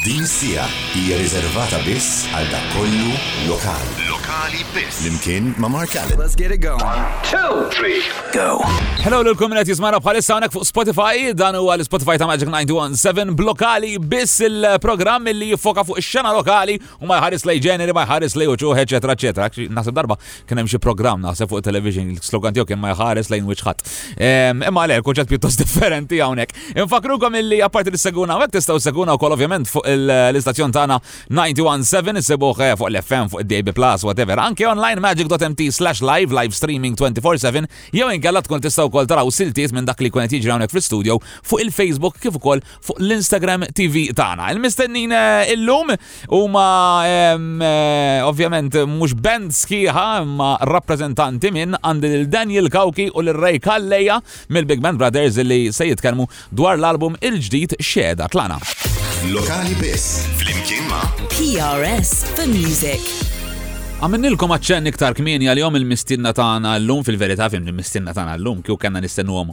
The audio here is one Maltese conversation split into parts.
Din is-siegħa hija riservata biss għal dak kollu lokali. Lokali biss. Flimkien ma' Mark Allen. Let's get it going. One, two, three, go! Hello lil kull min qed jismana bħalissa hawnhekk fuq Spotify, dan huwa l-Spotify ta' Magic 917 b'lokali biss il-programm li jiffoka fuq ix-xena lokali U ma jħares lej ġeneri, ma jħares lej uċuħ, eċetera, eċetera. Naħseb darba kien hemm xi programm naħseb fuq television, il-slogan tiegħu kien ma jħares lejn wiċħat. Ehm, imma għalhekk kunċett pjuttost differenti hawnhekk. Infakrukom illi apparti li seguna hekk tistgħu seguna wkoll ovvjament fuq l-istazzjon tagħna 917 isibuh eh, fuq l-FM fuq id-DAB Plus whatever. Anke online magic.mt slash live live streaming 24/7 jew inkella tkun tistgħu wkoll taraw siltiet minn dak li jkun qed jiġri hawnhekk fl-istudio fuq il-Facebook kif ukoll fuq l-Instagram TV tagħna. Il-mistennin eh, illum huma eh, ovvjament mhux band sħiħa imma rappreżentanti minn għandi lil Daniel Kawki u lil Ray Kalleja mill-Big Band Brothers li se jitkellmu dwar l-album il-ġdid Xeda Tlana. Lokali biss flimkien ma' PRS for Music. Għamennilkom għacċen iktar kmini għal-jom il-mistinna tagħna l-lum fil-verità fim il-mistinna tagħna l-lum kju kanna nistennuhom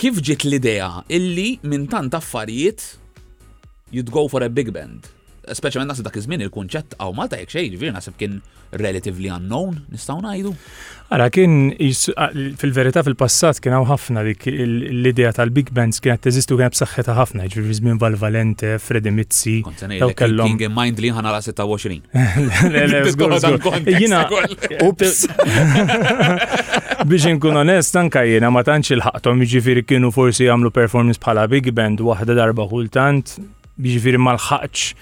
Kif ġiet l-idea illi minn tant affarijiet you'd go for a big band? Speċjalment naħseb dak iż-żmien il-kunċett hawn Malta jekk xejn, ġifieri naħseb kien relatively unknown, nistgħu ngħidu. Ara kien fil-verità fil-passat kien hawn ħafna dik l-idea tal-big bands kienet teżistu kienet b'saħħitha ħafna, ġifieri żmien Valvalente, Freddy Mizzi, kellhom. Mind li ħana 26. Biex nkun onest, anka jiena ma tantx il-ħaqtom, ġifiri kienu forsi jagħmlu performance bħala big band waħda darba kultant, ġifiri mal-ħaqċ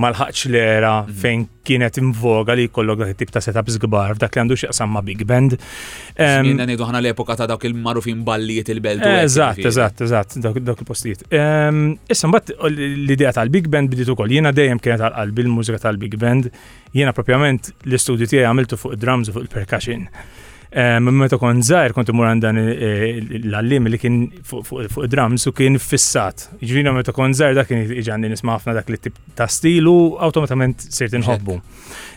mal-ħaqċ l-era mm. fejn kienet invoga li kollok dak tip ta' setups gbar f'dak li għandu xieqsam ma' big band. Minna nidu ħana l-epoka ta' dawk il-marufin ballijiet il-belt. Eżatt, eżatt, eżatt, dawk il-postijiet. Issa, mbatt l-idea tal-Big Band bidiet ukoll. Jiena dejjem kienet għal-qalbi l-mużika tal-Big Band. Jiena propjament l-istudju tiegħi għamiltu fuq id-drums u fuq il-percussion. Meta kon zaħir kont imur għandan l-allim li kien fuq drums u kien fissat. Ġvina meta kon zaħir dak kien iġan nisma ħafna dak li tip ta' stilu, automatament sirt inħobbu.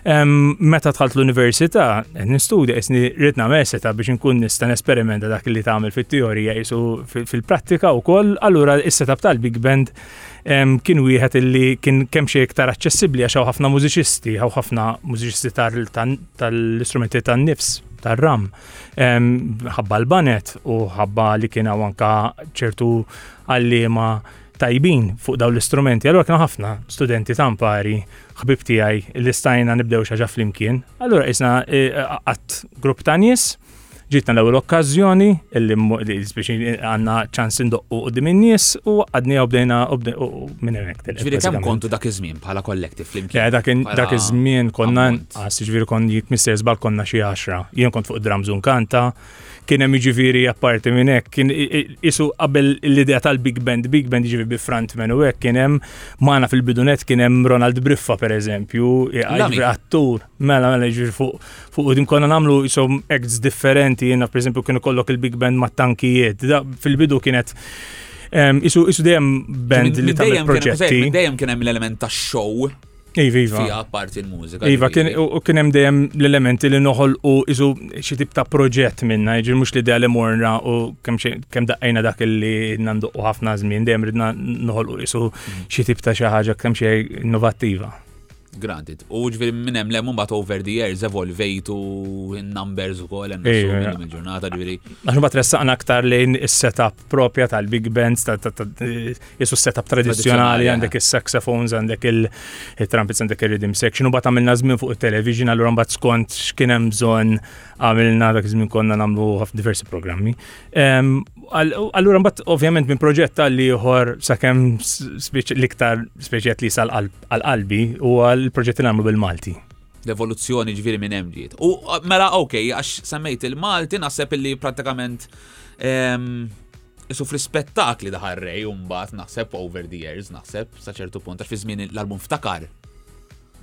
Meta tħalt l-università, nistudja isni rrid nagħmel seta biex nkun nista' nesperimenta dak li tagħmel fit-teorija jisu fil-prattika wkoll, allura is-setup tal-Big Band kien wieħed illi kien kemm xi iktar aċċessibbli għax ħafna mużiċisti, hawn ħafna mużiċisti tal-istrumenti tan-nifs tar-ram. Ħabba l-banet u ħabba li kien hawn anka ċertu għalliema tajbin fuq dawn l-istrumenti, allura kienu ħafna studenti ta' mpari, ħbib tiegħi li stajna nibdew xi ħaġa flimkien. Allura isna eh, qatt grupp ta' nies ġitna l-ewwel okkażjoni li biex għandna ċans indoqqu qudiem in-nies u għadni u bdejna minn hemmhekk. Ġifieri kemm kontu dak iż-żmien bħala kollective flimkien? Dak iż-żmien konna nqas, ġifieri kon jekk mister żbal konna xi għaxra. Jien kont fuq id-drums u nkanta, Kien hemm jiġifieri apparti minn hekk, kien isu qabel l-idea tal-Big Band, Big Band jiġifieri bi frontman u hekk kien hemm magħna fil-bidunet kien hemm Ronald Briffa pereżempju, jiġifieri attur, mela mela jiġifieri fuq fuq din konna nagħmlu isom acts differenti, jiena pereżempju kien ikollok il-Big Band mat-tankijiet, fil-bidu kienet isu dejjem band li tagħmel proġetti. Dejjem kien hemm l-element tax-show Iva, iva. Fija apparti l-mużika. Iva, u kien hemm dejjem l-elementi li noħol u isu xi tip ta' proġett minna, jiġri mhux l-idea li morna u kemm daqqajna dak li nandu u ħafna żmien, dejjem ridna noħol u isu mhm. xi tip ta' xi ħaġa kemm xi innovattiva. Granted. U ġviri minn hemm lemmu bat over the years evolvejtu in numbers u kol hemm il-ġurnata ġviri. Għax bat ressaqna aktar lejn is-setup propja tal-big bands, jisu setup tradizjonali, għandek il-saxophones, għandek il-trumpets, għandek il-rhythm section, u bat għamilna zmin fuq il-television, għallura bat skont xkienem bżon għamilna dak zmin konna namlu għaf diversi programmi. Allura bat ovvjament minn proġett tal-liħor sakem l-iktar speċjat li sal qalbi u għal-proġett li għamlu bil-Malti l-evoluzzjoni ġviri minn hemm ġiet. U mela ok, għax semmejt il-Malti naħseb illi pratikament Isu fl-ispettakli daħal rej umbat naħseb over the years naħseb sa ċertu punt għax fi żmien l-album ftakar.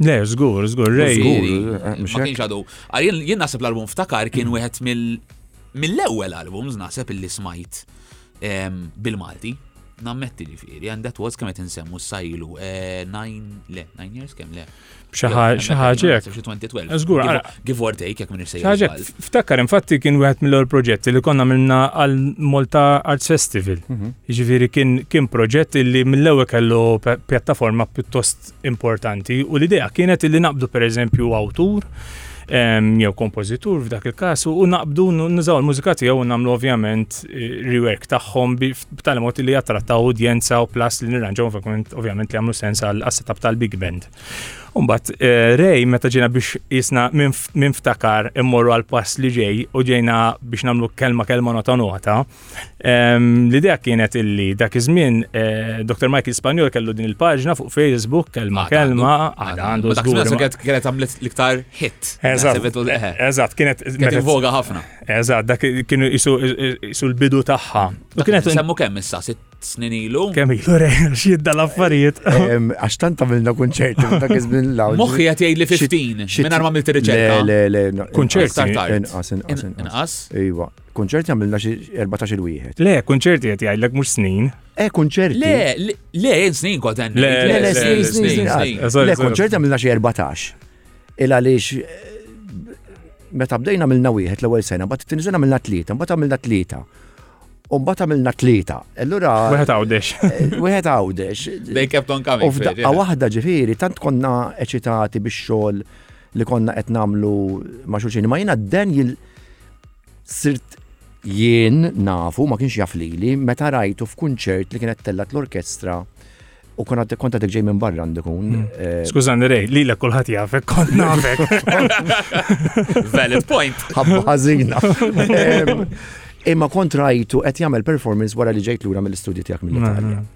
Le, żgur, żgur, rej. Eh, ma kienx għadu. Ah, jien naħseb l-album ftakar kien wieħed mill-ewwel albums naħseb illi smajt bil-Malti. Nammetti li fieri, and that was kemm qed insemmu s-sajlu. Eh, nine, le, nine years kemm le. Xaħġek. Zgur, give or take, jek minn Xaħġek, ftakar, infatti kien wieħed mill-ewwel proġetti li konna minna għal Malta Arts Festival. Mhm. Ġifieri kien kien proġett li mill-ewwel kellu pjattaforma pjuttost importanti u l-idea kienet li naqbdu pereżempju awtur jew kompożitur f'dak il-każ u naqbdu nużaw il-mużika tiegħu u nagħmlu ovvjament eh, rework tagħhom b'tali mod li jattrattaw udjenza u plus li nirranġaw ovvjament li għamlu sens għal setup tal-big band. Umbat, eh, Ray, meta ġina biex jisna minn ftakar immorru għal pass li ġej u ġejna biex namlu kelma kelma nota nota, ehm, l-idea kienet illi dak iż-żmien eh, Dr. Michael Spanjol kellu din il-paġna fuq Facebook kelma kelma għada għandu. Dak kienet għamlet l-iktar hit. Eżatt, eh. kienet. Kienet voga ħafna. Eżatt, dak kienu jisu l-bidu tagħha. Kienet semmu kemm issa sitt snin ilu. Kemm ilu rejna xidda l-affarijiet. Għax tant għamilna kunċert dak iż-żmien l Moħħi qed jgħidli 15 minn arma mill riċerka. Le le le. Kunċert inqas inqas inqas. Iva. Kunċerti għamilna xi 14 il wieħed. Le, kunċerti qed jgħidlek mhux snin. E kunċerti. Le, le, snin kont Le, le, snin, snin, snin. Le, kunċerti għamilna xi 14. Il għaliex meta bdejna għamilna wieħed l-ewwel sena, mbagħad it-tieni sena għamilna tlieta, mbagħad għamilna tlieta. U mbagħad għamilna tlieta. Allura wieħed għawdex. Eh, wieħed għawdex. They kept on coming. U f'daqqa waħda ġifieri tant konna eċitati bix-xogħol li konna qed nagħmlu ma' xulxin. Ma jiena den jil sirt jien nafu ma kienx jaf lili meta rajtu f'kunċert li kienet tellat l-orkestra U kun għatte kont għatek ġej minn barra għandu kun. Hmm. Eh, Skużani rej, li l kullħat jafek, kont nafek. Valid point. Għabba għazina. Imma kont rajtu għet jgħamil performance wara li ġejt l-ura mill-istudju tijak mill-Italja. Hmm.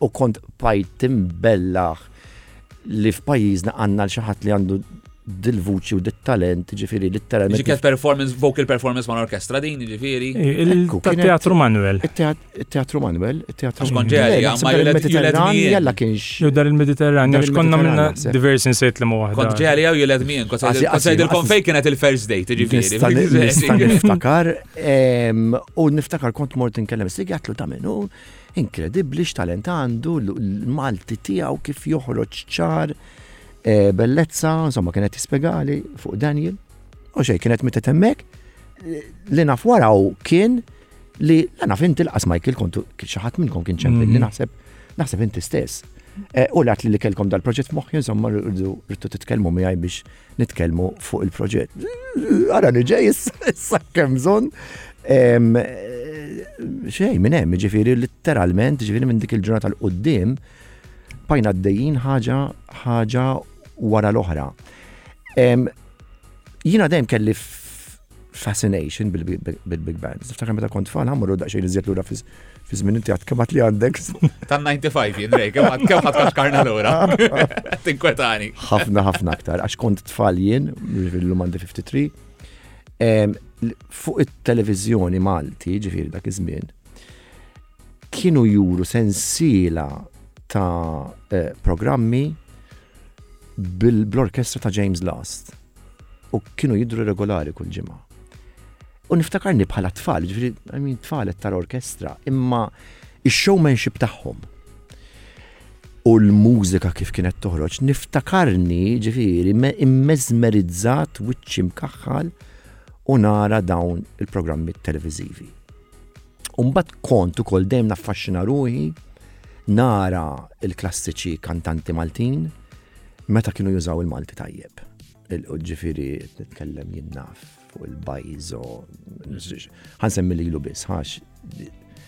U kont pajt bellaħ li f'pajjiżna għanna l-xaħat li għandu dil-vuċi u dil-talent, ġifiri, dil-talent. Ġiket performance, vocal performance ma' orkestra din, ġifiri. Il-teatru Manuel. Il-teatru Teatru Manuel, teatru Manuel. Ġeja, ma jiled jella kienx. Jew dar il-Mediterran, jew xkonna minna diversi nsejt li muħda. Kont ġeja li jew jiled mien, kont sejt il konfej kienet il-first date, ġifiri. Niftakar, u niftakar kont mort nkellem s-sigħat l taminu, inkredibli x'talent għandu l-Malti tiegħu kif joħroġ ċar eh, bellezza, insomma kienet jispjegali fuq Daniel. U xej, kienet mitet hemmhekk li naf waraw kien Li la naf inti l-qas Michael kontu xi ħadd minnkom kien ċempil li mhm. naħseb naħseb inti stess. Eh, u l-għat li kellkom dal-proġett moħħi, insomma, rridu titkellmu miħaj biex nitkellmu fuq il-proġett. Għara li ġej, s-sakkem zon. Xej, minn hemm, ġifiri, literalment, ġifiri minn dik il-ġurnata l-qoddim, pajna d-dejjin ħaġa ħaġa wara l-oħra. Jina dejjem kelli fascination bil-Big Bang. Niftakar meta kont tfal ħammur u daqsxejn iżjed lura fi żmien inti għad kemm li għandek. Tan 95 jien rej, kemm għad kemm għad kaxkarna lura. Tinkwetani. Ħafna ħafna aktar għax kont tfal jien, llum għandi 53. Fuq it-televiżjoni Malti, ġifieri dak iż-żmien, kienu juru sensiela ta' eh, programmi bil-orkestra ta' James Last U kienu jidru regolari kull ġimgħa. U niftakarni bħala tfal, ġifri, għamin tfal tar orkestra, imma il-showmanship tagħhom. U l-mużika kif kienet toħroġ, niftakarni ġifiri immezmerizzat wiċċi mkaħħal u nara dawn il-programmi televizivi. U mbagħad kont ukoll dejjem naffaxxina ruħi nara il-klassiċi kantanti Maltin meta kienu jużaw il-Malti tajjeb. Il-ġifiri nitkellem jinnaf fuq il-bajzo. Ħansemmi li biss, ħax.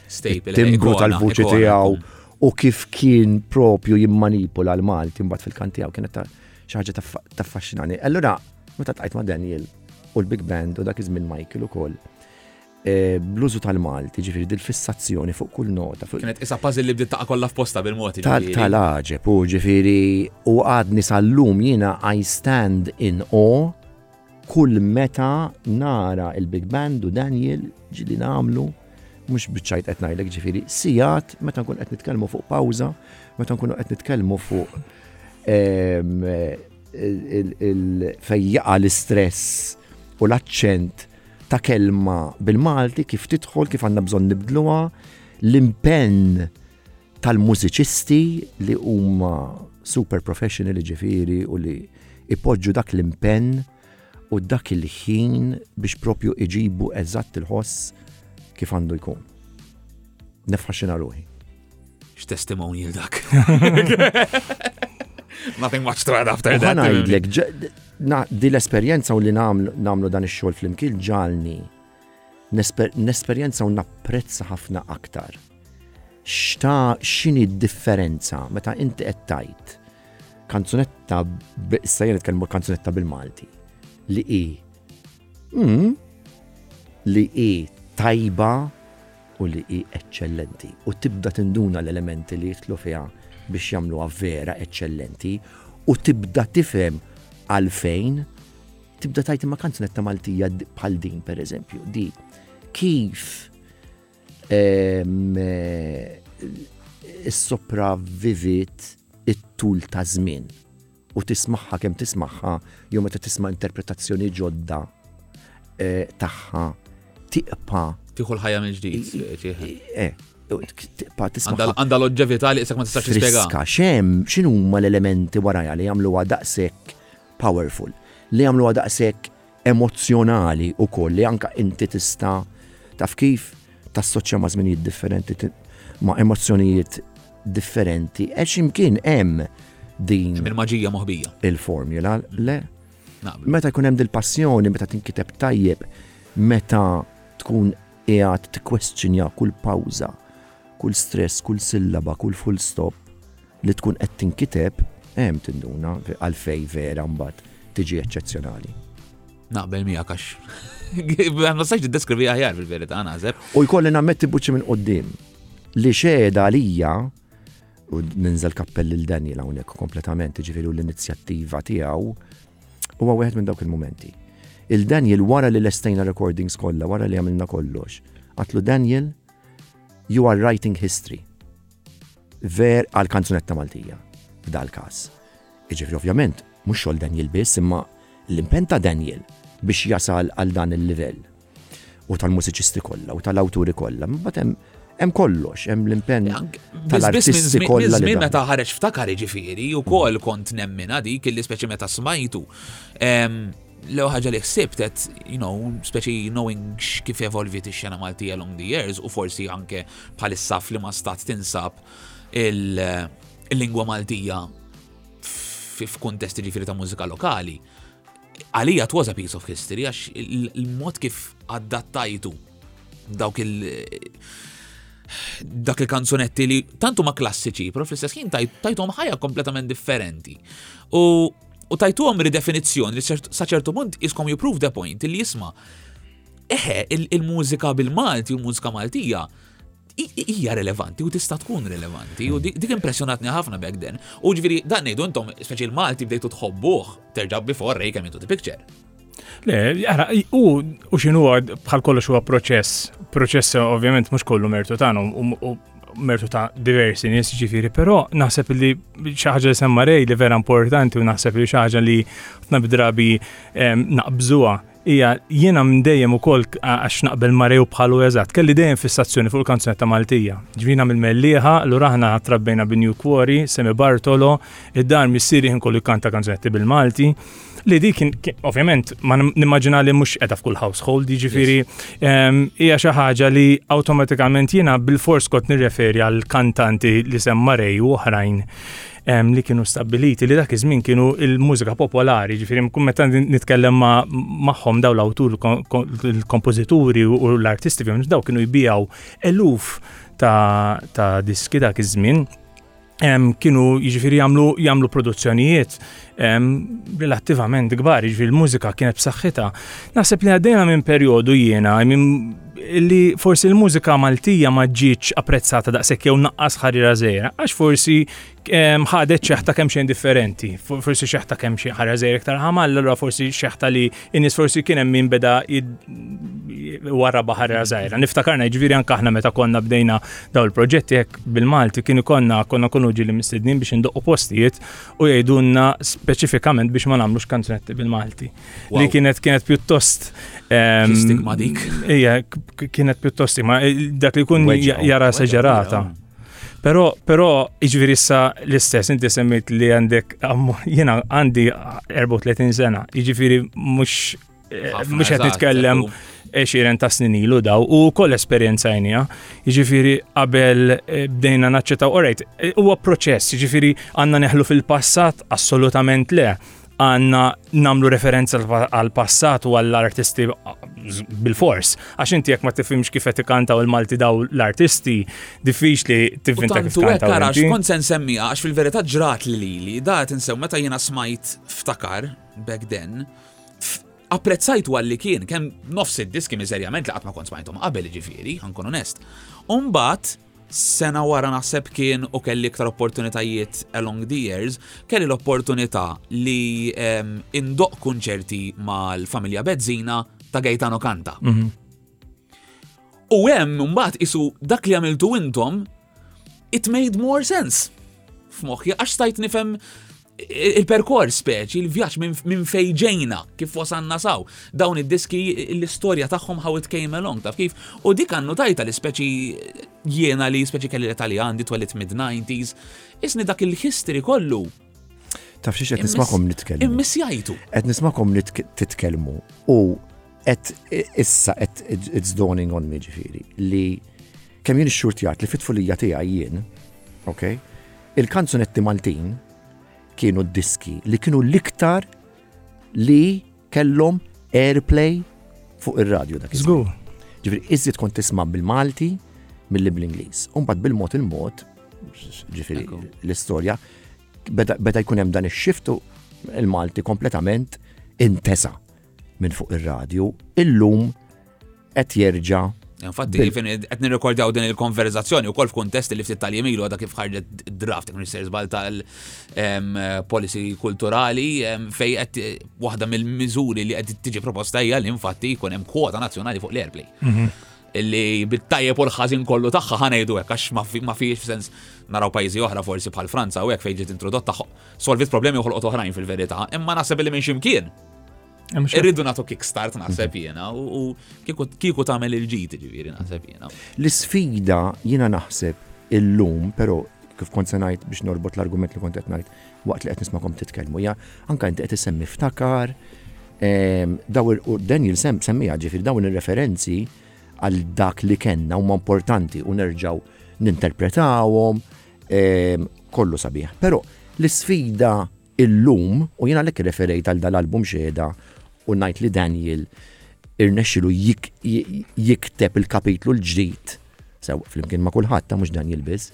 Staple. Timbru tal-vuċi tiegħu u kif kien propju jimmanipula l-Malti mbagħad fil-kanti tiegħu kienet xi ħaġa taffaxxinani. Allura, meta tqajt ma' Daniel u l-Big Band u dak iż-żmien Michael ukoll, bl-użu tal-Malti, ġifieri dil-fissazzjoni fuq kull nota. Kienet isa pażil li bdiet taqa' kollha f'posta bil-mod. Tal-għaġeb, u ġifieri u għadni sal-lum jiena I stand in awe kull meta nara il-Big Band u Daniel ġili nagħmlu mhux biċċajt qed ngħidlek ġifieri sigħat meta nkun qed nitkellmu fuq pawża, meta nkunu qed nitkellmu fuq ehm, fejjaqa l-istress u l-aċċent ta' kelma bil-Malti, kif tidħol, kif għandna bżonn nibdluha, l-impenn tal-mużiċisti li huma super professional ġifiri u li ipoġġu dak l-impenn u dak il-ħin biex propju iġibu eżatt il-ħoss kif għandu jkun. Nefħaxina ruħi. X'testimonju dak. Nothing much to add after that. Għana jidlek, di l-esperienza u li namlu dan il-xol fl-imkien ġalni n-esperienza u napprezza ħafna aktar. Xta xini differenza meta inti qed tajt kanzunetta issa jien nitkellmu kanzunetta bil-Malti li hi hmm, li hi tajba u li hi eċċellenti u tibda tinduna l-elementi li jidħlu fiha biex jagħmluha vera eċċellenti u tibda tifhem għalfejn tibda tajt ma kanzunetta Maltija bħal din per eżempju di kif ehm, eh, is-sopravvivit it-tul ta' żmien. u tismagħha kemm tismagħha jew meta tisma' interpretazzjoni ġodda tagħha tiqpa' tieħu l-ħajja minn ġdid għandha l-oġġevità li isek ma tistax tispjega. Friska, xem, x'inhuma l-elementi warajha li jagħmluha daqshekk powerful, li jagħmluha daqshekk emozzjonali wkoll li anke inti tista' taf kif tassoċja ma' żminijiet differenti ma' emozzjonijiet differenti għax imkien hemm din. Il-maġija moħbija. Il-formula, le? Meta jkun hemm dil-passjoni, meta tinkiteb tajjeb, meta tkun Qiegħed tikkwestjonja kull pawża, kull stress, kull sillaba, kull full stop li tkun qed tinkiteb, hemm tinduna għalfejn vera mbagħad tiġi eċċezzjonali. Naqbel mija kax. Għanna saċ t-deskrivi għajar fil-verita għanazeb. U jkolli nammetti buċi minn qoddim li xeda għalija U ninżel kappell lil Daniel hawnhekk kompletament, ġifieri l-inizjattiva tiegħu huwa wieħed minn dawk il-mumenti. Il-Daniel wara li lestejna recordings kollha, wara li għamilna kollox, għatlu Daniel, you are writing history. Ver għal kanzunetta Maltija, f'dal każ. Iġifri ovvjament, mhux xogħol Daniel biss, imma l-impen ta' Daniel biex jasal għal dan il-livell. u tal-mużiċisti kollha u tal-awturi kollha, mbagħad hemm hemm kollox, hemm l-impenn tal-artisti kollha. Minn meta ħareġ ftakar ġifieri u koll kont nemmina dik li speċi meta smajtu. L ħaġa li ħsibt qed, you know, speċi knowing kif evolvit ix-xena Malti along the years u forsi anke bħalissa li ma stat tinsab il-lingwa Maltija f'kuntesti ġifieri ta' mużika lokali Għalija it was a piece of history għax il-mod kif adattajtu dawk il- dak il-kanzunetti li tantu ma klassiċi, pero fl-istess ħin tajtom ħajja kompletament differenti. U u tajtuhom ridefinizzjoni li saċertu punt iskom you prove the point li jisma' eħe il-mużika bil-Malti u mużika Maltija hija relevanti u tista' tkun relevanti u dik impressjonatni ħafna back then. U ġifieri dan ngħidu intom speċi l-Malti bdejtu tħobbuh terġa' before Ray came into the picture. Le, jara, u u xinu għad bħal kollox huwa proċess, proċess ovvjament mhux kollu mertu tagħhom u mertu ta' diversi nies ġifiri, però naħseb li xaħġa li semma rej li vera importanti u naħseb li xaħġa li ħafna bidrabi naqbżuha Ija, jiena minn dejjem ukoll għax naqbel marew bħalu eżatt, kelli dejjem fissazzjoni fuq il-kanzunetta Maltija. Ġvina mill-Mellieħa, l aħna trabbejna bin New Quarry, Semi Bartolo, id-dar missieri ħin kollu kanta kanzunetti bil-Malti. Li di kien, ovvjament, ma nimmaġina li mhux qiegħda f'kull household, jiġifieri ehm, hija xi ħaġa li awtomatikament jiena bil-fors kont nirreferi għal kantanti li semma rej u oħrajn li kienu stabiliti li dak iż-żmien kienu il-mużika popolari, ġifieri mkun meta nitkellem magħhom daw l-awtur l-kompożituri u l-artisti fihom daw kienu jbijaw eluf ta' diski dak iż-żmien kienu jiġifieri jagħmlu produzzjonijiet relattivament kbar, ġvi jiġifieri l-mużika kienet b'saħħitha. Naħseb li għaddejna minn perjodu jiena, li forsi l-mużika Maltija ma ġietx apprezzata daqshekk jew naqqas ħarira żejra, għax forsi ħadet xeħta kemm xejn differenti, forsi xeħta kemm xi ħarja żejra iktar ħamal, allura forsi xeħta li n-nies forsi kien hemm min beda warra baħarja żgħira. Niftakarna ġviri anke aħna meta konna bdejna daw il-proġetti hekk bil-Malti kienu konna konna kunu ġili mistednin biex indoqqu postijiet u jgħidulna speċifikament biex ma nagħmlux kanzunetti bil-Malti. Li kienet kienet pjuttost ehm, stigma dik. Ija, kienet pjuttost stigma, eh, dak li kun jara seġerata. Pero, pero, iġviri sa l-istess, inti semmit li għandek, jena għandi 34 sena, iġviri mux Eh, mux għet nitkellem xiren ta' snin ilu daw u koll esperienza jnija. Ġifiri, qabel eh, bdejna naċċetaw, orajt, eh, huwa proċess, ġifiri, għanna neħlu fil-passat, assolutament le għanna namlu referenza għal-passat u għall-artisti bil-fors. Għax inti jek ma tifimx kif qed ikanta u l-Malti daw l-artisti, diffiċli tivvinta kif kanta. Għarax, kont sen semmija, għax fil-verità ġrat li li, da tinsew meta jiena smajt ftakar back then, apprezzajtu għalli kien, kem nofs id-diski mizerjament li għatma kont smajtom qabel ġifiri, għankun onest. Umbat, sena wara naħseb kien u kelli iktar opportunitajiet along the years, kelli l-opportunità li ehm, indoq kunċerti mal-familja Bezzina ta' Gaetano Kanta. Mhm. U hemm mbagħad isu dak li għamiltu intom it made more sense f'moħħi għax stajt nifhem il-perkors speċi, il-vjaġġ minn fejġejna kif wasanna saw. Dawn id-diski l-istorja tagħhom how it came along, taf kif. U dik għannu tajta li speċi jiena li speċi kelli l-Italja għandi twellit mid-90s, isni dak il-history kollu Taf xiex qed nismakom nitkellmu. Immiss jajtu. Qed nismakom titkellmu u qed issa qed it's dawning on me ġifieri li kemm jien xxurtjat li fit-tfulija tiegħi jien, ok, il-kanzunetti Maltin kienu d-diski li kienu l-iktar li Kellhom airplay fuq ir-radju dak iż Żgur. Ġifieri iżjed kont tisma' bil-Malti milli bl-Ingliż. U mbagħad bil-mod il-mod, ġifieri l-istorja, beda beda jkun hemm dan ix-shift u il-Malti kompletament intesa minn fuq ir-radju. Illum qed jerġa' Infatti, kif qed nirrikordaw din il-konverzazzjoni wkoll f'kuntest li ftit tal-jiem ilu għadha kif ħarġet draft kif nisser żball tal-policy kulturali fej qed waħda mill-miżuri li qed tiġi proposta hija li infatti jkun hemm kwota nazzjonali fuq l-airplay. Mhm. Illi bit-tajjeb u l-ħażin kollu tagħha ħanejdu hekk għax ma fiex sens naraw pajjiżi oħra forsi bħal Franza u hekk fejn ġiet introdotta solvit problemi uħolqot oħrajn fil-verità, imma naħseb li minn ximkien Irridu nagħtu kickstart naħseb jiena u kieku tagħmel il-ġid ġifieri naħseb jiena. L-isfida jiena naħseb illum, però kif kont se ngħid biex norbot l-argument li kont qed ngħid waqt li qed nismakom titkellmu, ja anke inti qed issemmi ftakar ehm, daw u Daniel sem semmija ġifieri dawn ir-referenzi għal dak li kellna huma importanti u nerġgħu ninterpretawhom ehm, kollu sabiħ. Però l-isfida illum, u jien għalhekk irreferejt għal dal-album Xehda u ngħid li Daniel irnexxilu jikteb il-kapitlu l-ġdid, sew flimkien ma' kulħadd ta' mhux Daniel biss,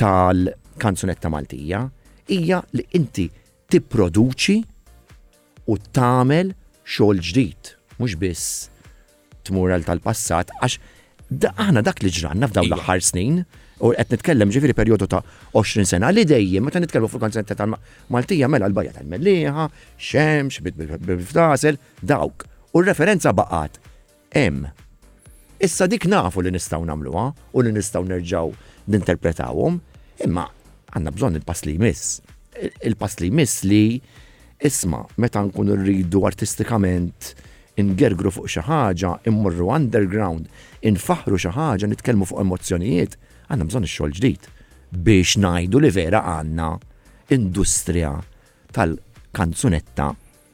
tal-kanzunetta Maltija, hija li inti tipproduċi u tagħmel xogħol ġdid, mhux biss tmur għal tal-passat għax aħna dak li ġranna f'dawn iva. l-aħħar snin, u qed nitkellem ġifieri perjodu ta' 20 sena li dejjem meta nitkellmu fuq konzetta ta' Maltija mela l-bajja tal-Melliħa, Xemx, Biftasel, dawk. U r-referenza baqgħet hemm. Issa dik nafu li nistgħu nagħmluha u li nistgħu nerġgħu ninterpretawhom, imma għandna bżonn il-pass li jmiss. Il-pass li jmiss li isma' meta nkunu rridu artistikament Ingergru fuq xi ħaġa, immorru underground, infaħħru xi ħaġa, nitkellmu fuq emozzjonijiet, għandna bżonn ix-xogħol ġdid biex ngħidu li vera għandna industrija tal-kanzunetta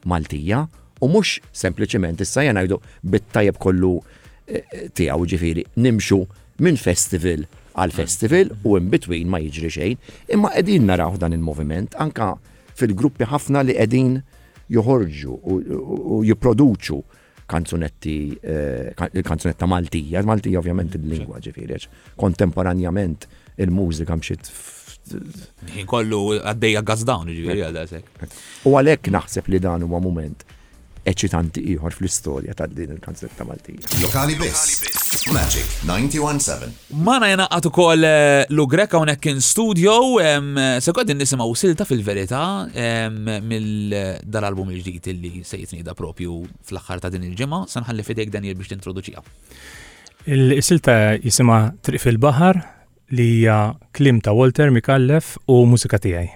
Maltija u mhux sempliċiment issa ejja ngħidu bit-tajjeb kollu tiegħu jiġifieri nimxu minn festival għal festival u in between ma jiġri xejn, imma qegħdin narawh dan il-moviment anke fil-gruppi ħafna li qegħdin joħorġu u jipproduċu kanzunetti, eh, il-kanzunetta Maltija, Maltija ovvjament il-lingwa ġifiri, kontemporanjament il-mużika mxiet. Ħin kollu għaddejja gazdawn ġifiri għal-dasek. U għalek naħseb li dan huwa moment eċitanti ieħor fl-istorja ta' din il-kanzunetta Maltija. Lokali biss, Magic 917. Magħna jingħaqad ukoll Lou Grech hawnhekk in studio. Se nkun qegħdin nisimgħu silta fil-verità mill-dal-album il-ġdid illi se jitnieda propju fl-aħħar ta' din il-ġimgħa. Se nħalli fidejk Daniel biex tintroduċiha. Il-silta jisimha Triq fil-Baħar li hija klim ta' Walter Mikallef u mużika tiegħi.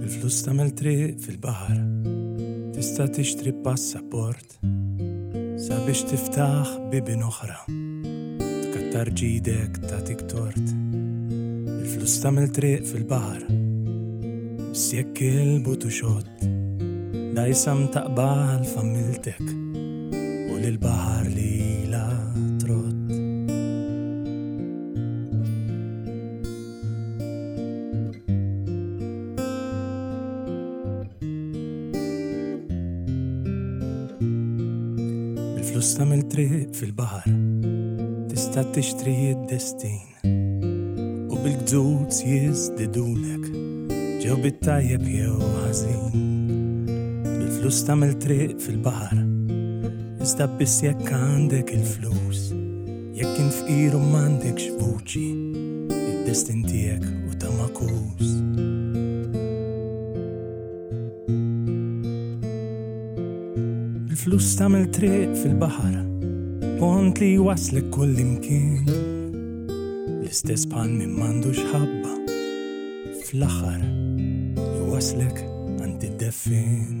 Il-flus tagħmel triq fil-baħar tista' tixtri passaport ħadd. Sabiex tiftaħ bibien oħra, tkattar ġidek tagħtik tort. Il-flus tagħmel triq fil-baħar, biss jekk il-butu xott. Dajsam taqbal familtek u lil baħar li la trott. Bil-flus tagħmel triq fil-baħar tista' tixtri d-destin u bil-gżuz jiżdidulek ġew bit-tajjeb jew ħażin. Bil-flus tagħmel triq fil-baħar iżda biss jekk għandek il-flus. Jekk int fqir u m'għandekx vuċi, id-destin tiegħek u ta' makus. Il-flus tagħmel triq fil-baħar, pont li waslek kull imkien. L-istess bħal minn m'għandux ħabba, fl-aħħar jwaslek għand id-deffin.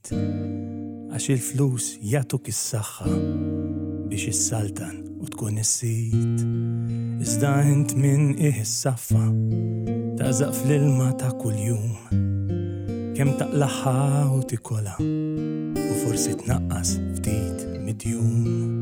Art. Għax il-flus jagħtuk is-saħħa biex issaltan u tkun is-sid. Iżda int minn ih is-saffa tażaq fl-ilma ta' kuljum. Kemm taqlaħħa u tikola u forsi tnaqqas ftit midjum.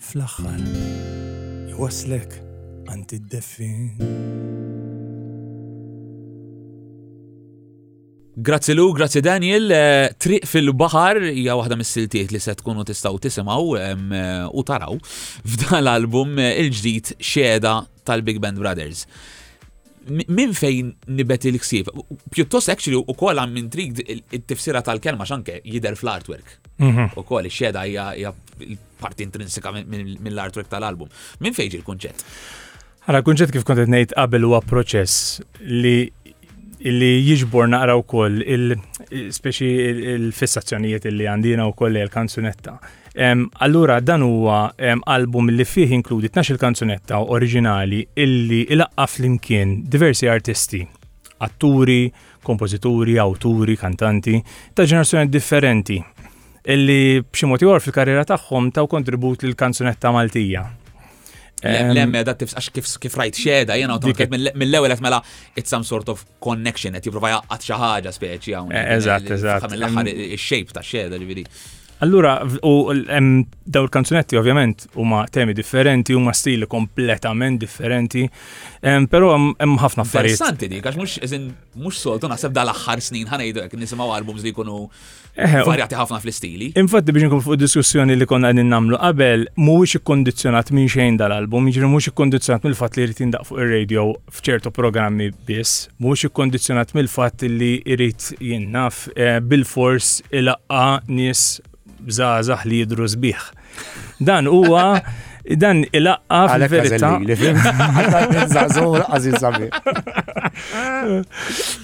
Fl-aħħar iwasslek għand id-deffin. Grazzi Lu, grazzi Daniel. Eh, triq fil-bahar hija waħda mis-siltiet li se tkunu tistgħu tisimgħu eh, u taraw f'dan l-album eh, il-ġdid xeda tal-Big Band Brothers. minn fejn nibet il-ksib. Pjuttost actually u kol għam intrig il-tifsira tal-kelma xanke jider fl-artwork. Mhm. U kol il-xeda hija parti intrinsika mill-artwork tal-album. Minn fejn il-kunċett? Għara, kunċett kif kontet nejt qabel huwa proċess li li jiġbor naqra u koll il-speċi il-fissazzjonijiet li għandina u koll il-kanzunetta. il kanzunetta Allura dan huwa album li fih inkludi 12 kanzunetta oriġinali illi ilaqqa flimkien diversi artisti, atturi, kompożituri, awturi, kantanti ta' ġenerazzjoni differenti illi b'xi mod ieħor fil-karriera tagħhom taw kontribut lil kanzunetta Maltija. Lemme da tifs għax kif kif rajt xeda jena mill-ewwel qed mela it's some sort of connection qed jipprova jaqqat xi ħaġa speċi hawn. Eżatt, eżatt. Mill-aħħar ix-shape ta' xeda ġifieri. Allura, u daw il-kanzunetti ovvjament huma temi differenti, huma stili kompletament differenti, però hemm ħafna affarijiet. Interessanti dik, għax mhux eżin mhux soltu naħseb dal-aħħar snin ħanejdu hekk nisimgħu albums li jkunu varjati ħafna fl-istili. Infatti biex nkun fuq diskussjoni li konna qegħdin nagħmlu qabel, mhuwiex ikkondizzjonat minn xejn dal-album, jiġri mhux ikkondizzjonat mill-fatt li jrid jindaq fuq ir-radio f'ċertu programmi biss, mhux ikkondizzjonat mill-fatt li jrid jinnaf eh, bil-fors ilaqqa nies żgħażagħ li jidru sbieħ. Dan huwa dan ilaqqa fil-verità.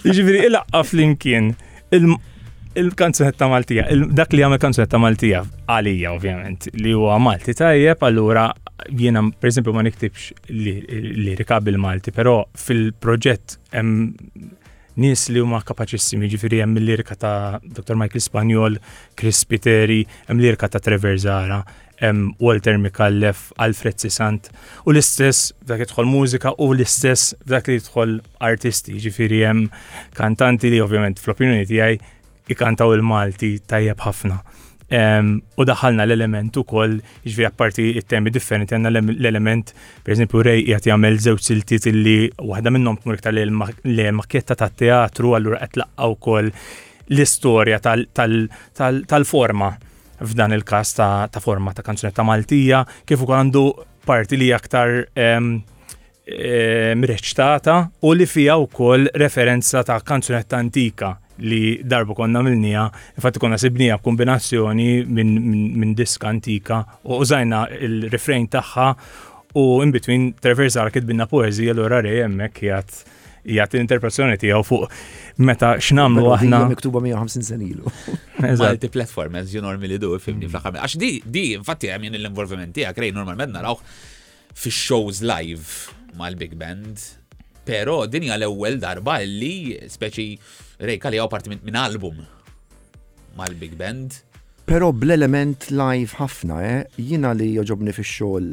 Ġifieri ilaqqa flimkien il-kanzunetta Maltija, dak li għamil kanzunetta Maltija għalija ovvjament li huwa Malti tajjeb, allura jiena per esempio ma niktibx li rikab il-Malti, però fil-proġett hemm nies li huma kapaċissimi, ġifieri hemm l-lirika ta' Dr. Michael Spanjol, Chris Piteri, hemm l-lirika ta' Trevor Zara, Walter Mikallef, Alfred Sisant, u l-istess f'dak idħol mużika u l-istess f'dak li jidħol artisti, ġifiri hemm kantanti li ovvjament fl-opinjoni tiegħi ikantaw il-Malti tajjeb ħafna. U daħalna l-element u koll, ġvi apparti il-temi differenti, għanna l-element, per esempio, rej jgħat jgħamil zewċ siltiet li waħda minnom tmur iktar li l-maketta ta' teatru, għallur għat laqqa u koll l-istoria tal-forma. f'dan il-każ ta' forma ta' kanzunetta Maltija, kif ukoll għandu parti li aktar mreċtata u li fija wkoll referenza ta' kanzunetta antika li darba konna milnija, infatti konna sibnija kombinazzjoni minn diska antika u użajna il-refrain tagħha u in between traversal kitbinna poezija l-ora rej hemmhekk jgħat jgħat l-interpretazzjoni tiegħu fuq meta x'namlu aħna. Miktuba 150 sen ilu. Multi platform as you normally do, fimni fl-aħħar. Għax di, di, infatti hemm jien l-involviment tiegħek rej normalment narawh fi shows live mal-big band. Pero din hija l-ewwel darba li speċi rej kalli għaw parti minn album mal-big band. Pero bl-element live ħafna, eh? Jina li joġobni fi xogħol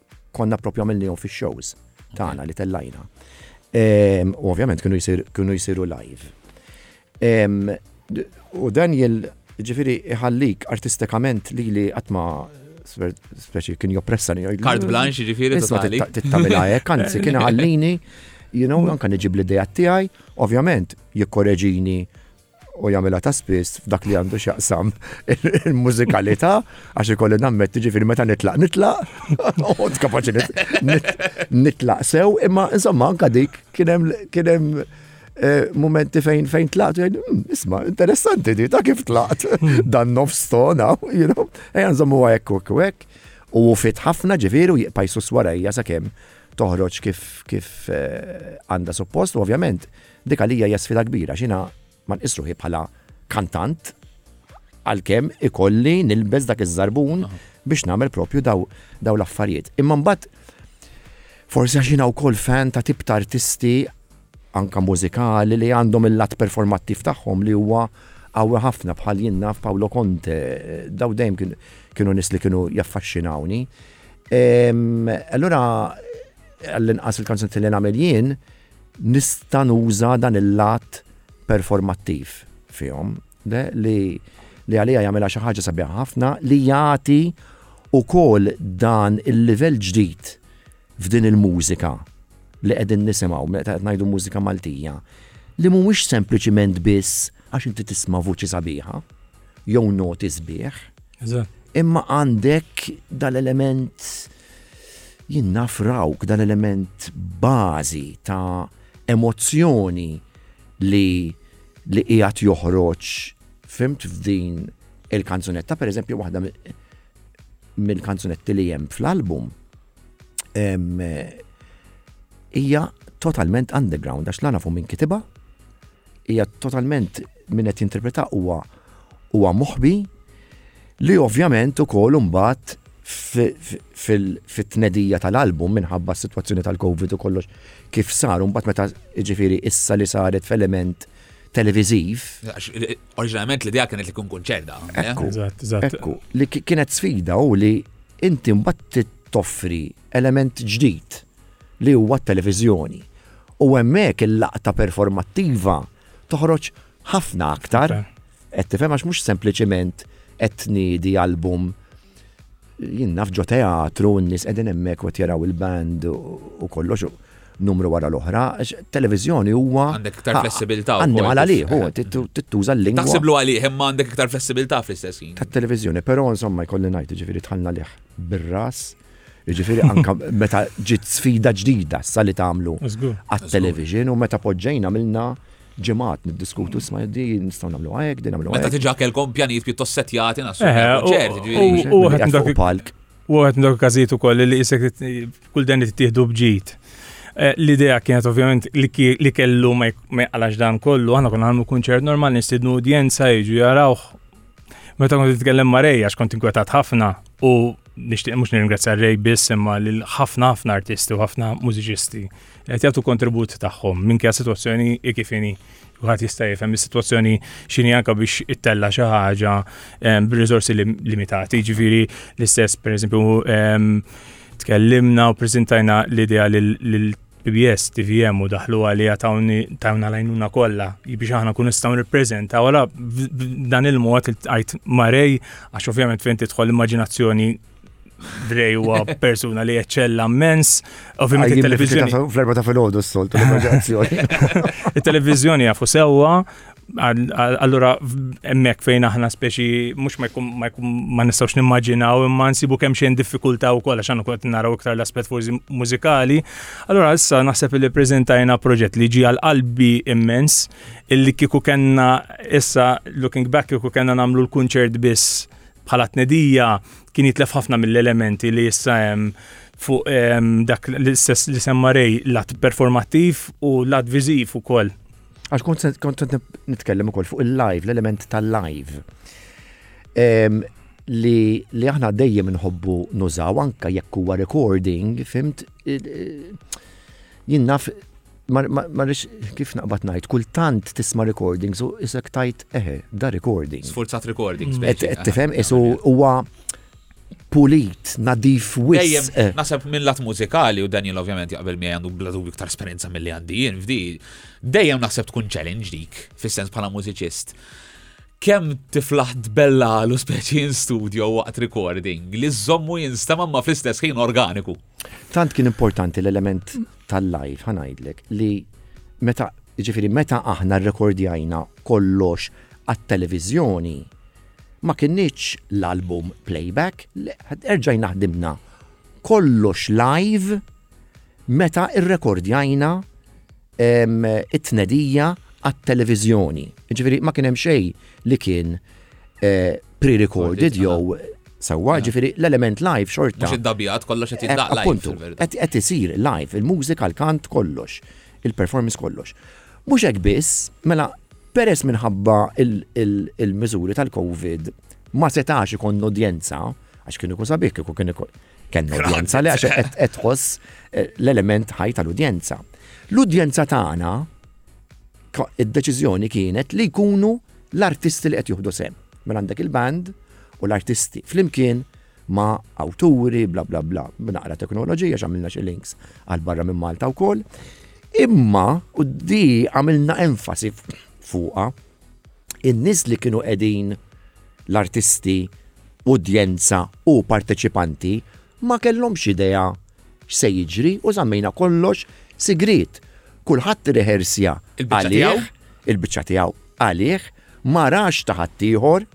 konna propju għamilnihom fix-shows tagħna li tellajna. Ehm, u ovvjament kienu jisiru live. Ehm, u Daniel ġifiri iħallik artistikament li li għatma speċi kien joppressa li Kart blanx ġifiri totali. Tittamila hekk, anzi kien għallini, you know, anka nġib l-ideja tiegħi, ovvjament jikkoreġini u jagħmilha ta' spiss f'dak li għandu x'jaqsam il-mużikalità għax ikolli nammetti ġifieri meta nitlaq nitlaq, u kapaċi nitlaq sew, imma insomma anka dik kien hemm kien hemm eh, momenti fejn fejn tlaqt, hmm, isma, interessanti di, ta' kif tlaqt hmm. dan nofs tona, you know, ejja nżommu għek u għek, u fit ħafna ġifieri u jqpajsu s-swarajja sa' kem toħroġ kif kif eh, għanda suppost, u ovvjament Dik għalija hija sfida kbira għax jiena ma nqis ruħi bħala kantant għalkemm ikolli nilbes dak iż-żarbun biex nagħmel propju daw daw l-affarijiet. Imma mbagħad forsi għax jiena wkoll fan ta' tip ta' artisti anka mużikali li għandhom il-lat performattiv tagħhom li huwa qawwi ħafna bħal jien naf Paolo Conte, daw dejjem kien- kienu nis li kienu jaffaxxinawni. Em, Allura għall-inqas il-kanzunti li nagħmel jien Nista' nuża dan il-lat performattiv fihom li għalija jagħmilha xi ħaġa sabiħa ħafna li jagħti wkoll dan il-livell ġdid f'din il-mużika li qegħdin nisimgħu meta qed ngħidu mużika Maltija li mhuwiex sempliċiment biss għax inti tisma' vuċi sabiħa jew noti sbieħ imma għandek dal-element Jien nafrawk dan element bażi ta' emozzjoni li li qiegħed joħroġ fimt f'din il-kanzunetta, per eżempju waħda mill-kanzunetti li hemm fl-album hija totalment underground għax la nafu minn kitiba Hija totalment min qed jinterpreta huwa huwa moħbi li ovvjament ukoll imbagħad fit-tnedija tal-album minħabba s-sitwazzjoni tal-Covid u kollox kif sar, u mbagħad meta jiġifieri issa li saret f'element televiżiv. Eh, oriġinalment l-idea kienet li kun kunċerda. Eh? Ekku, ekku, li kienet sfida u li inti mbagħad toffri element ġdid. li huwa t-televiżjoni. U hemmhekk il-laqta performattiva toħroġ ħafna aktar. Qed tifhem għax mhux sempliċiment qed tniedi album jien naf ġo teatru n-nies qegħdin hemmhekk qed jaraw il-band u kollox numru wara l-oħra, televizjoni huwa. Għandek iktar flessibilità. Għandim għal għalih, u tittuża l-lingwa. Taħsiblu għalih, imma għandek iktar flessibilità fl-istess ħin. Tat-televizjoni, però insomma jkolli ngħid ġifieri tħallna liħ bir-ras Jiġifieri anke meta ġiet sfida ġdida sa li tagħmlu għat-television u meta poġġejna milna ġimgħat niddiskutu sma di nistgħu nagħmlu hekk, din nagħmlu Meta tiġa kellkom pjanijiet pjuttost setjati nasu. U għed palk. U għed dak każijiet ukoll li jisek kull dan li tittieħdu bġid. Eh, l-idea kienet ovvjament li kellu ma jqalax dan kollu, għana kun għamlu kunċert normal nistidnu udjenza jiġu jarawh Meta kont titkellem ma' Rej, għax kont inkwetat ħafna u nixtieq mhux nirringrazzja Rej biss imma lil ħafna ħafna artisti u ħafna mużiċisti qed jagħtu kontribut tagħhom minn kja sitwazzjoni ikifini wieħed jista' jifhem is-sitwazzjoni x'inhi anke biex ittella xi ħaġa ehm, b'riżorsi limitati, ġifieri l-istess pereżempju ehm, tkellimna u preżentajna l-idea lil PBS, TVM u daħlu għalija tawni tawna lajnuna kollha biex aħna kun nistgħu nirpreżenta wara dan il-mod għajt marej għax ovvjament fejn tidħol l-immaġinazzjoni Drej huwa persuna li eċċella mens, ovvjament il-televizjoni. Fl-erba ta' fil-ħodu s-soltu l-immaġinazzjoni. Il-televizjoni jafu sewwa Allura, emmek fejn aħna speċi, mux ma jkun ma nistawx nimmaġinaw, imma nsibu kemm xejn diffikulta u kolla xan kont naraw iktar l-aspet forsi mużikali. Allura, issa naħseb li prezentajna proġett li ġi għal-qalbi immens, illi kiku kenna issa, looking back, kiku kenna namlu l-kunċert biss bħala tnedija, kien jitlef ħafna mill-elementi li issa hemm fuq ehm, dak li semmarej lat performattiv u lat viżiv ukoll. Għax kont se- kont qed nip- nitkellem ukoll fuq il-live, l-element tal-live. Em, Li, li aħna dejjem nħobbu nużaw anka jekk huwa recording, fimt, eh, eh, jien naf ma ma- ma rridx kif naqbad ngħid, kultant tisma' recordings u isek tajt eħe, da recording. Sfurzat recording. Qed qed tifhem isu huwa pulit, nadif wisq. Dejjem naħseb minn lat mużikali u Daniel ovvjament jaqbel miegħi għandu bla dubju iktar esperjenza milli għandi jien f'di. Dejjem naħseb tkun challenge dik, fis-sens bħala mużiċist. Kemm tiflaħ tbella l speċi in studio waqt recording li żommu jinsta mamma fl-istess ħin organiku. Tant kien importanti l-element tal-live ħanajdlek li meta ġifiri meta aħna rrekordjajna kollox għat-televiżjoni Ma kinitx l-album playback, le, erġajna ħdimna kollox live meta rrekordjajna it-tnedija għat-televiżjoni. Ġifieri ma kien hemm xejn li kien eh, pre-recorded jew sewwa, ġifieri l-element live xorta. Mhux id-dabjat kollox qed eh, jiddaq live. Qed isir live, il-mużika, l-kant kollox. il-performance kollox. Mhux hekk biss, mela peress minħabba il-miżuri tal-COVID ma setax ikon udjenza għax kienu ikun sabiħ kieku kien ikun kien udjenza li għax qed tħoss eh, l-element ħaj tal-udjenza. L-udjenza tagħna id-deċiżjoni kienet li jkunu l-artisti li qed juħdu sem. Mela għandek il-band u l-artisti flimkien ma' awturi, bla bla bla, b'naqra teknoloġija x'għamilna xi links għal barra minn Malta wkoll. Imma, u di għamilna enfasi fuqa, in-nies li kienu qegħdin l-artisti, udjenza u parteċipanti ma kellhomx idea x'se jiġri u żammejna kollox sigriet. Kulħadd irrehersja għalih, il-biċċa tiegħu għalih, Ma rax ta' ħaddieħor,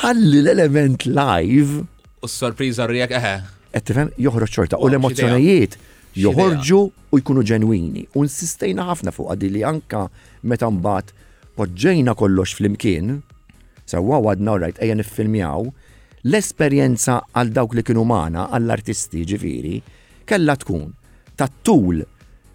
ħalli l-element live. U s-sorpriża rriek eħe. Qed tifhem joħroġ xorta u l-emozzjonijiet joħorġu u jkunu ġenwini. U nsistejna ħafna fuq għadi li anka meta mbagħad poġġejna kollox flimkien, sewwa għadna rajt ejja niffilmjaw, l-esperjenza għal dawk li kienu magħna għall-artisti ġifieri kellha tkun tat-tul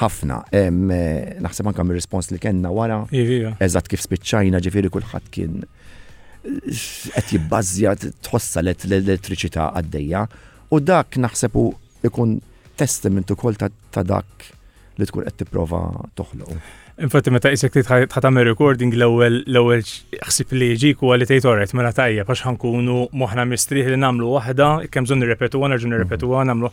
ħafna. Naħseb anka mir-rispons li kellna wara. Eżatt kif spiċċajna ġifieri kulħadd kien qed jibbażja tħossa l-elettriċità għaddejja u dak naħseb ikun testament ukoll ta' dak li tkun qed tipprova toħloq. Infatti meta isek li tħatamel recording l-ewwel l-ewwel ħsib li ġik huwa li tgħid orret mela tajjeb għax ħankunu moħħna mistrieħ li nagħmlu waħda kemm bżonn nirrepetuha nerġgħu nirrepetuha nagħmlu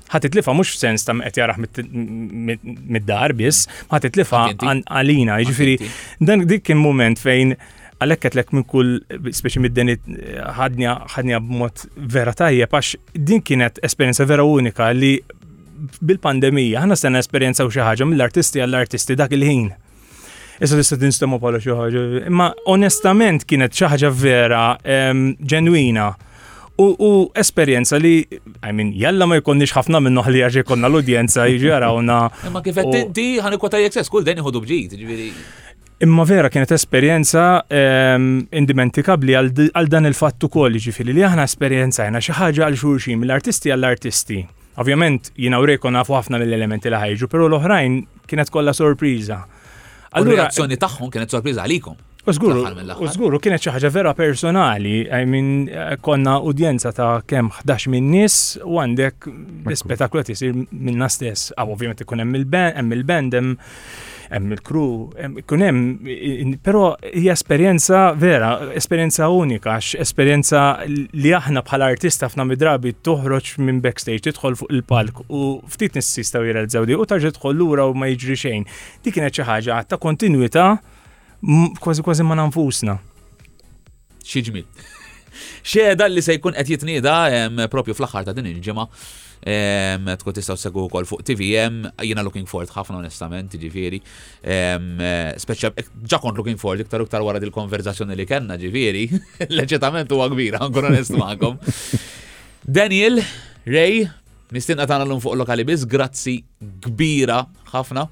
ħat itlifha mhux f'sens ta' qed jarah mid-dar biss, ħat itlifha għalina, jiġifieri dan dik kien mument fejn għalhekk qed lek minn kull speċi mid-deni ħadnja ħadnja b'mod vera tajjeb għax din kienet esperjenza vera unika li bil-pandemija ħana stenna esperjenza u xi ħaġa mill-artisti għall-artisti dak il-ħin. Issa tista' tinstemma bħala xi ħaġa. Imma onestament kienet xi ħaġa vera ġenwina. U esperjenza li, I mean, jalla ma jkunniex ħafna minnu ħli għax jkonna l-udjenza jiġi għarawna. Imma kif qed inti ħani kwota jeksess kull dejn iħodu bġid, ġifieri. Imma vera kienet esperjenza indimentikabli għal dan il-fatt ukoll, ġifieri li aħna esperjenzajna xi ħaġa għal xulxin mill-artisti għall-artisti. Ovvjament, jina u Reko nafu ħafna mill-elementi li ħajġu, pero l-oħrajn kienet kollha sorpriża. Allura azzjoni tagħhom kienet sorpriża għalikom. Użguru, użguru kienet xi ħaġa vera personali, I mean, eh, konna udjenza ta' kemm 11 minn nies u għandek l-ispetaklu qed isir minna stess. Aw ovvjament ikun hemm il-band, hemm il-band, hemm hemm il-kru, kun hemm, però hija esperjenza vera, esperjenza unika, esperjenza li aħna bħala artista f'na midrabi toħroġ minn backstage, tidħol fuq il-palk u ftit nissistaw jirrealizzaw di u tarġa tħol lura u ma jiġri xejn. Di kienet xi ħaġa ta' kontinwità kważi kważi ma' nanfusna. Xi ġmiel. Xeda li se jkun qed jitnieda propju fl-aħħar ta' din il-ġimgħa tkun tistgħu segwu wkoll fuq TVM, jiena looking forward ħafna onestament, ġifieri. Speċja ġa kont looking forward iktar iktar wara dil-konverzazzjoni li kellna ġifieri, l-eċitament huwa kbir, ankun onest magħkom. Daniel, Ray, Nistinqa tagħna llum fuq lokali biss, grazzi kbira ħafna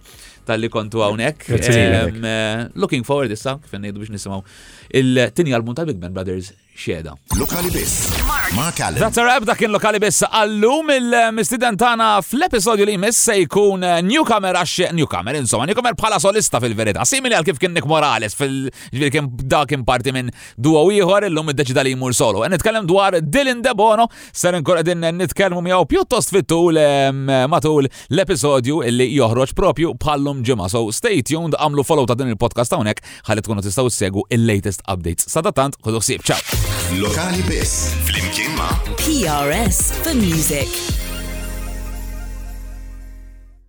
tal-li kontu hawnhekk. Ehm, eh, looking forward issa kif ngħidu biex nisimgħu il-tieni album ta' Big Man Brothers Xeda. Lokali biss. Ma' Callum. That's a wrap dak kien lokali biss għallum il-mistiden tagħna fl-episodju li jmiss se jkun eh, newcomer għax newcomer insomma newcomer bħala solista fil-verità. Simili għal kif kien Nick Morales fil ġviri kien dak kien parti minn duo ieħor illum iddeċida li jmur solo. Nitkellem dwar Dylan Debono Ser nkun qegħdin nitkellmu miegħu pjuttost fit-tul matul l-episodju illi joħroġ propju bħallum ġimgħa. So stay tuned għamlu follow ta' din il-podcast hawnhekk ħalli tkunu tistgħu ssegu il-latest updates. Sadatant, ħodu ħsieb ċaw. Lokali biss flimkien ma' PRS for Music.